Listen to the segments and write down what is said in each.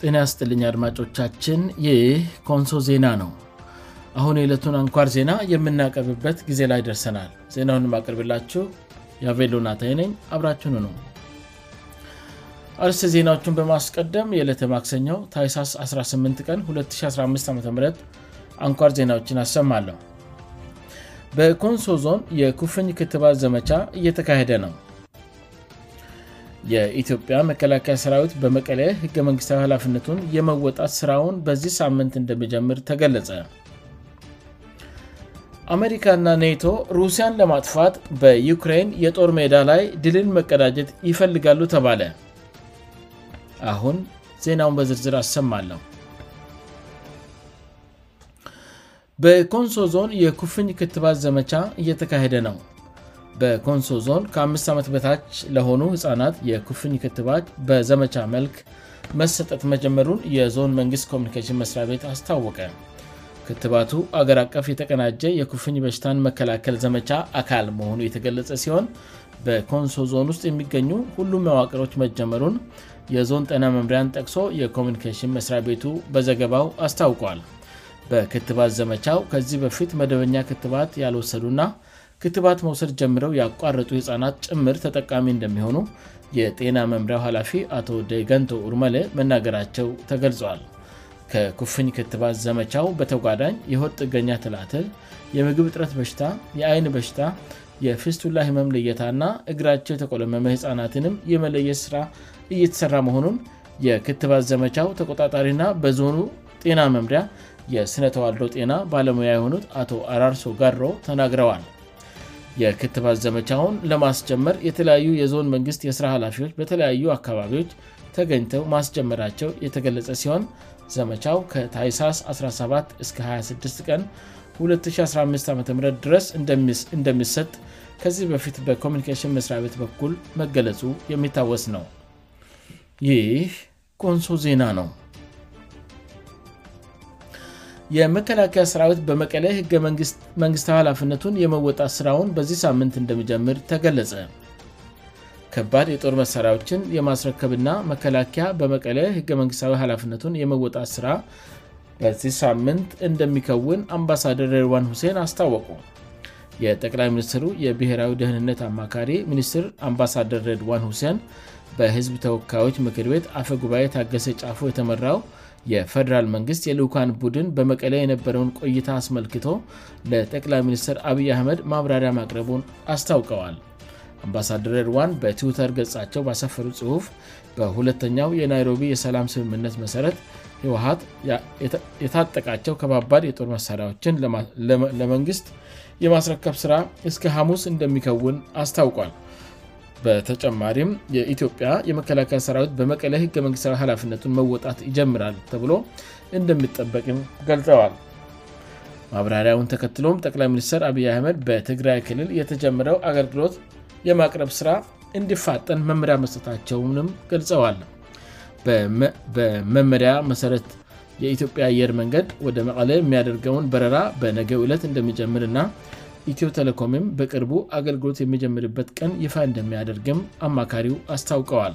ጤና ያስጥልኛ አድማጮቻችን ይህ ኮንሶ ዜና ነው አሁን የዕለቱን አንኳር ዜና የምናቀብበት ጊዜ ላይ ደርሰናል ዜናን የማቀርብላችሁ የቬሉናታይ ነኝ አብራችኑ ነው አርስ ዜናዎቹን በማስቀደም የዕለት የማክሰኘው ታይሳስ 18 ቀን 2015 ዓም አንኳር ዜናዎችን አሰማለሁ በኮንሶ ዞን የኩፍኝ ክትባት ዘመቻ እየተካሄደ ነው የኢትዮጵያ መከላከያ ሰራዊት በመቀለ ህገ መንግሥታዊ ሀላፍነቱን የመወጣት ስራውን በዚህ ሳምንት እንደመጀምር ተገለጸ አሜሪካና ኔቶ ሩሲያን ለማጥፋት በዩክራይን የጦር ሜዳ ላይ ድልን መቀዳጀት ይፈልጋሉ ተባለ አሁን ዜናውን በዝርዝር አሰማለሁ በኮንሶ ዞን የኩፍኝ ክትባት ዘመቻ እየተካሄደ ነው በኮንሶ ዞን ከ5 ዓመት በታች ለሆኑ ሕፃናት የኩፍኝ ክትባት በዘመቻ መልክ መሰጠት መጀመሩን የዞን መንግስት ኮሚኒኬሽን መስሪያ ቤት አስታወቀ ክትባቱ አገር አቀፍ የተቀናጀ የኩፍኝ በሽታን መከላከል ዘመቻ አካል መሆኑ የተገለጸ ሲሆን በኮንሶ ዞን ውስጥ የሚገኙ ሁሉም መዋቅሮች መጀመሩን የዞን ጤና መምሪያን ጠቅሶ የኮሚኒኬሽን መስሪያ ቤቱ በዘገባው አስታውቋል በክትባት ዘመቻው ከዚህ በፊት መደበኛ ክትባት ያልወሰዱና ክትባት መውሰድ ጀምረው ያቋረጡ ህፃናት ጭምር ተጠቃሚ እንደሚሆኑ የጤና መምሪያው ኃላፊ አቶ ደይገንቶ ኡርመለ መናገራቸው ተገልጿዋል ከኩፍኝ ክትባት ዘመቻው በተጓዳኝ የወድ ጥገኛ ትላተል የምግብ እጥረት በሽታ የአይን በሽታ የፌስቱላህመም ለየታእና እግራቸው የተቆለመመ ህፃናትንም የመለየት ሥራ እየተሰራ መሆኑም የክትባት ዘመቻው ተቆጣጣሪና በዞኑ ጤና መምሪያ የሥነተዋዶ ጤና ባለሙያ የሆኑት አቶ አራርሶ ጋሮ ተናግረዋል የክትባት ዘመቻውን ለማስጀመር የተለያዩ የዞን መንግሥት የሥራ ኃላፊዎች በተለያዩ አካባቢዎች ተገኝተው ማስጀመራቸው የተገለጸ ሲሆን ዘመቻው ከታይሳስ 17-እስከ 26 ቀን 215 ዓም ድረስ እንደሚሰጥ ከዚህ በፊት በኮሚኒኬሽን መስሪያ ቤት በኩል መገለጹ የሚታወስ ነው ይህ ቆንሶ ዜና ነው የመከላከያ ሰራዊት በመቀለ ህገ መንግስታዊ ሃላፍነቱን የመወጣት ስራውን በዚህ ሳምንት እንደሚጀምር ተገለጸ ከባድ የጦር መሳሪያዎችን የማስረከብና መከላከያ በመቀለ ህገመንግስታዊ ላፍነቱን የመወጣት ስራ በዚ ሳምንት እንደሚከውን አምባሳደር ረድዋን ሁሴን አስታወቁ የጠቅላይ ሚኒስትሩ የብሔራዊ ደህንነት አማካሪ ሚኒስትር አምባሳደር ረድዋን ሁሴን በህዝብ ተወካዮች ምክር ቤት አፈ ጉባኤ ታገሰ ጫፉ የተመራው የፈዴራል መንግሥት የልኡካን ቡድን በመቀለ የነበረውን ቆይታ አስመልክቶ ለጠቅላይ ሚኒስትር አብይ አህመድ ማብራሪያ ማቅረቡን አስታውቀዋል አምባሳደር ርዋን በትዊተር ገጻቸው ባሰፈሩ ጽሁፍ በሁለተኛው የናይሮቢ የሰላም ስምምነት መሠረት ህወሀት የታጠቃቸው ከባባድ የጦር መሣሪያዎችን ለመንግሥት የማስረከብ ሥራ እስከ ሐሙስ እንደሚከውን አስታውቋል በተጨማሪም የኢትዮጵያ የመከላከያ ሰራዊት በመቀለ ህገ መንግሥዊ ሀላፍነቱን መወጣት ይጀምራል ተብሎ እንደሚጠበቅም ገልዋል ማብራሪያውን ተከትሎም ጠቅላይ ሚኒስትር አብይ አህመድ በትግራይ ክልል የተጀመረው አገልግሎት የማቅረብ ስራ እንዲፋጠን መመሪያ መሰረታቸውንም ገልጸዋል በመመሪያ መሰረት የኢትዮጵያ አየር መንገድ ወደ መቀለ የሚያደርገውን በረራ በነገው ዕለት እንደሚጀምር እና ኢትዮ ቴሌኮምም በቅርቡ አገልግሎት የሚጀምርበት ቀን ይፋ እንደሚያደርግም አማካሪው አስታውቀዋል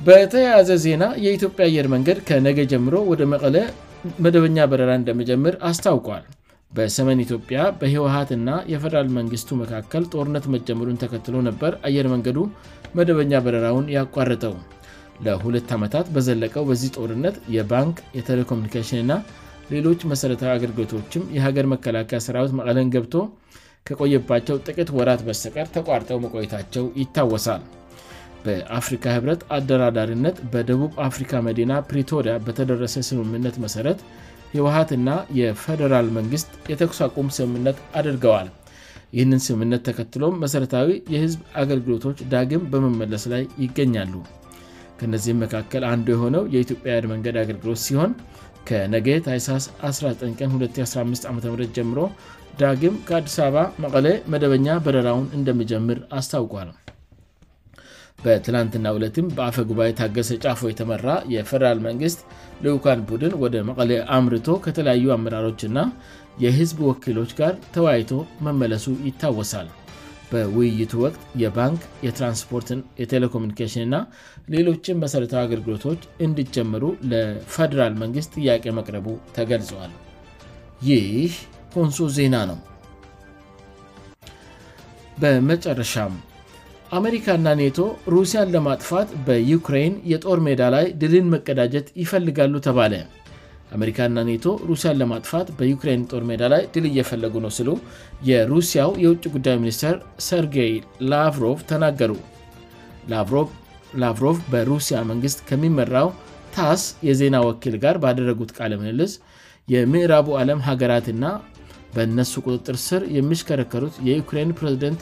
በተያያዘ ዜና የኢትዮጵያ አየር መንገድ ከነገ ጀምሮ ወደ መቀለ መደበኛ በረራ እንደመጀምር አስታውቋል በሰመን ኢትዮጵያ በህወሀትና የፈደራል መንግስቱ መካከል ጦርነት መጀምሩን ተከትሎ ነበር አየር መንገዱ መደበኛ በረራውን ያቋረጠው ለሁለት ዓመታት በዘለቀው በዚህ ጦርነት የባንክ የቴሌኮሚኒኬሽንእና ሌሎች መሠረታዊ አገልግሎቶችም የሀገር መከላከያ ስራዊት መቀለን ገብቶ ከቆየባቸው ጥቂት ወራት በስተቀር ተቋርጠው መቆየታቸው ይታወሳል በአፍሪካ ህብረት አደራዳሪነት በደቡብ አፍሪካ መዲና ፕሪቶሪያ በተደረሰ ስምምነት መሠረት ህውሃትና የፌደራል መንግስት የተኩሳቁም ስምምነት አድርገዋል ይህንን ስምምነት ተከትሎም መሠረታዊ የህዝብ አገልግሎቶች ዳግም በመመለስ ላይ ይገኛሉ ከነዚህም መካከል አንዱ የሆነው የኢትዮጵያ ያድ መንገድ አገልግሎት ሲሆን ከነጌ ታይሳስ 19 ቀን 2015 ዓም ጀምሮ ዳግም ከአዲስ አበባ መቀሌ መደበኛ በረራውን እንደሚጀምር አስታውቋል በትላንትና ሁለትም በአፈ ጉባኤ ታገሰ ጫፎ የተመራ የፈደራል መንግስት ልኡካን ቡድን ወደ መቀላ አምርቶ ከተለያዩ አመራሮችእና የህዝብ ወኪሎች ጋር ተወያይቶ መመለሱ ይታወሳል በውይይቱ ወቅት የባንክ ትራንስፖርት የቴሌኮሚኒኬሽን ና ሌሎችን መሠረታዊ አገልግሎቶች እንዲጀመሩ ለፈደራል መንግስት ጥያቄ መቅረቡ ተገልጿዋል ይህ ኮንሶ ዜና ነው በመጨረሻ አሜሪካና ኔቶ ሩሲያን ለማጥፋት በዩሬይን የጦር ሜዳ ላይ ድልን መቀዳጀት ይፈልጋሉ ተባለ አሜሪካና ኔቶ ሩሲያን ለማጥፋት በዩክራይን ጦር ሜዳ ላይ ድል እየፈለጉ ነው ስሉ የሩሲያው የውጭ ጉዳይ ሚኒስተር ሰርጌይ ላሮቭ ተናገሩ ላቭሮቭ በሩሲያ መንግሥት ከሚመራው ታስ የዜና ወኪል ጋር ባደረጉት ቃል ምንልስ የምዕራቡ ዓለም ሀገራትና በእነሱ ቁጥጥር ስር የሚሽከረከሩት የክራን ፕሬዚደንት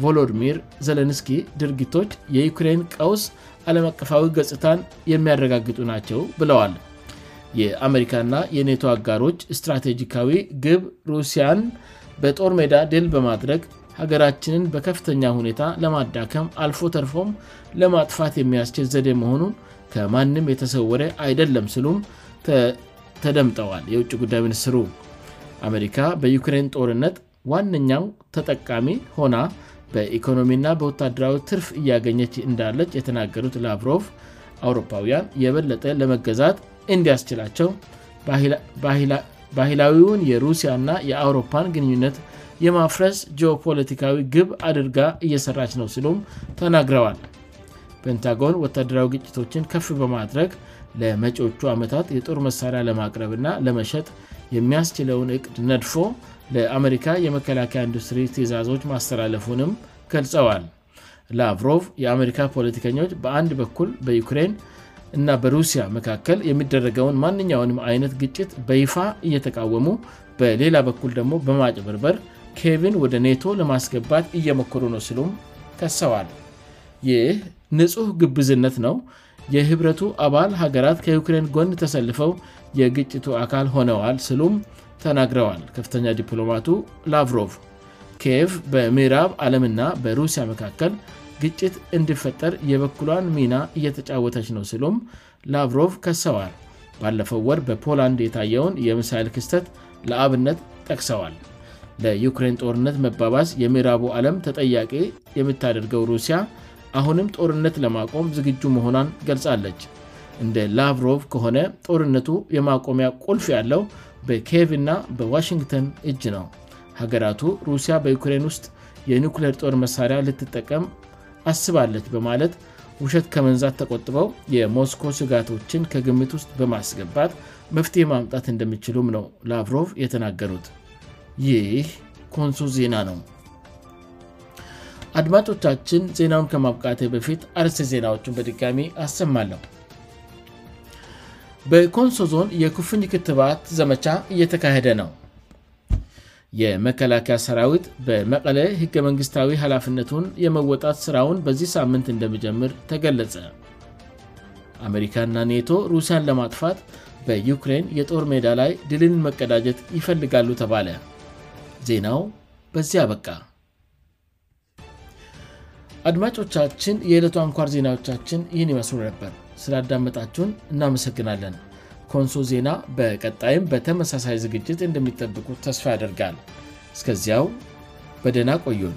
ቮሎዲሚር ዘለንስኪ ድርጊቶች የዩክሬን ቀውስ አለም አቀፋዊ ገጽታን የሚያረጋግጡ ናቸው ብለዋል የአሜሪካና የኔቶ አጋሮች ስትራቴጂካዊ ግብ ሩሲያን በጦር ሜዳ ድል በማድረግ ሀገራችንን በከፍተኛ ሁኔታ ለማዳከም አልፎ ተርፎም ለማጥፋት የሚያስችል ዘዴ መሆኑን ከማንም የተሰወረ አይደለም ስሉም ተደምጠዋል የውጭ ጉዳይ ሚኒስትሩ አሜሪካ በዩክሬን ጦርነት ዋነኛው ተጠቃሚ ሆና በኢኮኖሚ እና በወታደራዊ ትርፍ እያገኘች እንዳለች የተናገሩት ላብሮቭ አውሮፓውያን የበለጠ ለመገዛት እንዲያስችላቸው ባህላዊውን የሩሲያና የአውሮፓን ግንኙነት የማፍረስ ጂኦፖለቲካዊ ግብ አድርጋ እየሰራች ነው ሲሉም ተናግረዋል ፔንታጎን ወታደራዊ ግጭቶችን ከፍ በማድረግ ለመጪዎቹ ዓመታት የጦር መሳሪያ ለማቅረብ ና ለመሸጥ የሚያስችለውን እቅድ ነድፎ ለአሜሪካ የመከላከያ ኢንዱስትሪ ትእዛዞች ማስተላለፉንም ገልጸዋል ላቭሮቭ የአሜሪካ ፖለቲከኞች በአንድ በኩል በዩክሬን እና በሩሲያ መካከል የሚደረገውን ማንኛውንም አይነት ግጭት በይፋ እየተቃወሙ በሌላ በኩል ደግሞ በማጭበርበር ኬቪን ወደ ኔቶ ለማስገባት እየሞክሩ ነው ሲሉም ከሰዋል ይህንጹሕ ግብዝነት ነው የህብረቱ አባል ሀገራት ከዩክሬን ጎን ተሰልፈው የግጭቱ አካል ሆነዋል ስሉም ተናግረዋል ከፍተኛ ዲፕሎማቱ ላቭሮቭ ኬቭ በምዕራብ ዓለምና በሩሲያ መካከል ግጭት እንድፈጠር የበኩሏን ሚና እየተጫወተች ነው ስሉም ላቭሮቭ ከሰዋል ባለፈው ወር በፖላንድ የታየውን የምሳይል ክስተት ለአብነት ጠቅሰዋል ለዩክሬን ጦርነት መባባዝ የምዕራቡ ዓለም ተጠያቄ የምታደርገው ሩሲያ አሁንም ጦርነት ለማቆም ዝግጁ መሆኗን ገልጻለች እንደ ላቭሮቭ ከሆነ ጦርነቱ የማቆሚያ ቁልፍ ያለው በኬቭእና በዋሽንግተን እጅ ነው ሀገራቱ ሩሲያ በዩክራን ውስጥ የኒኩሌየር ጦር መሳሪያ ልትጠቀም አስባለች በማለት ውሸት ከመንዛት ተቆጥበው የሞስኮ ስጋቶችን ከግምት ውስጥ በማስገባት መፍትሄ ማምጣት እንደሚችሉም ነው ላቭሮቭ የተናገሩት ይህ ኮንሶ ዜና ነው አድማጮቻችን ዜናውን ከማብቃቴ በፊት አርሴ ዜናዎችን በድጋሚ አሰማለሁ በኮንሶ ዞን የኩፍኝ ክትባት ዘመቻ እየተካሄደ ነው የመከላከያ ሰራዊት በመቀለ ህገ መንግሥታዊ ኃላፍነቱን የመወጣት ስራውን በዚህ ሳምንት እንደመጀምር ተገለጸ አሜሪካና ኔቶ ሩሲያን ለማጥፋት በዩክሬን የጦር ሜዳ ላይ ድልን መቀዳጀት ይፈልጋሉ ተባለ ዜናው በዚህ አበቃ አድማጮቻችን የዕለቱ አንኳር ዜናዎቻችን ይህን ይመስሉ ነበር ስላዳመጣችሁን እናመሰግናለን ኮንሶ ዜና በቀጣይም በተመሳሳይ ዝግጅት እንደሚጠብቁት ተስፋ ያደርጋል እስከዚያው በደህና ቆዩን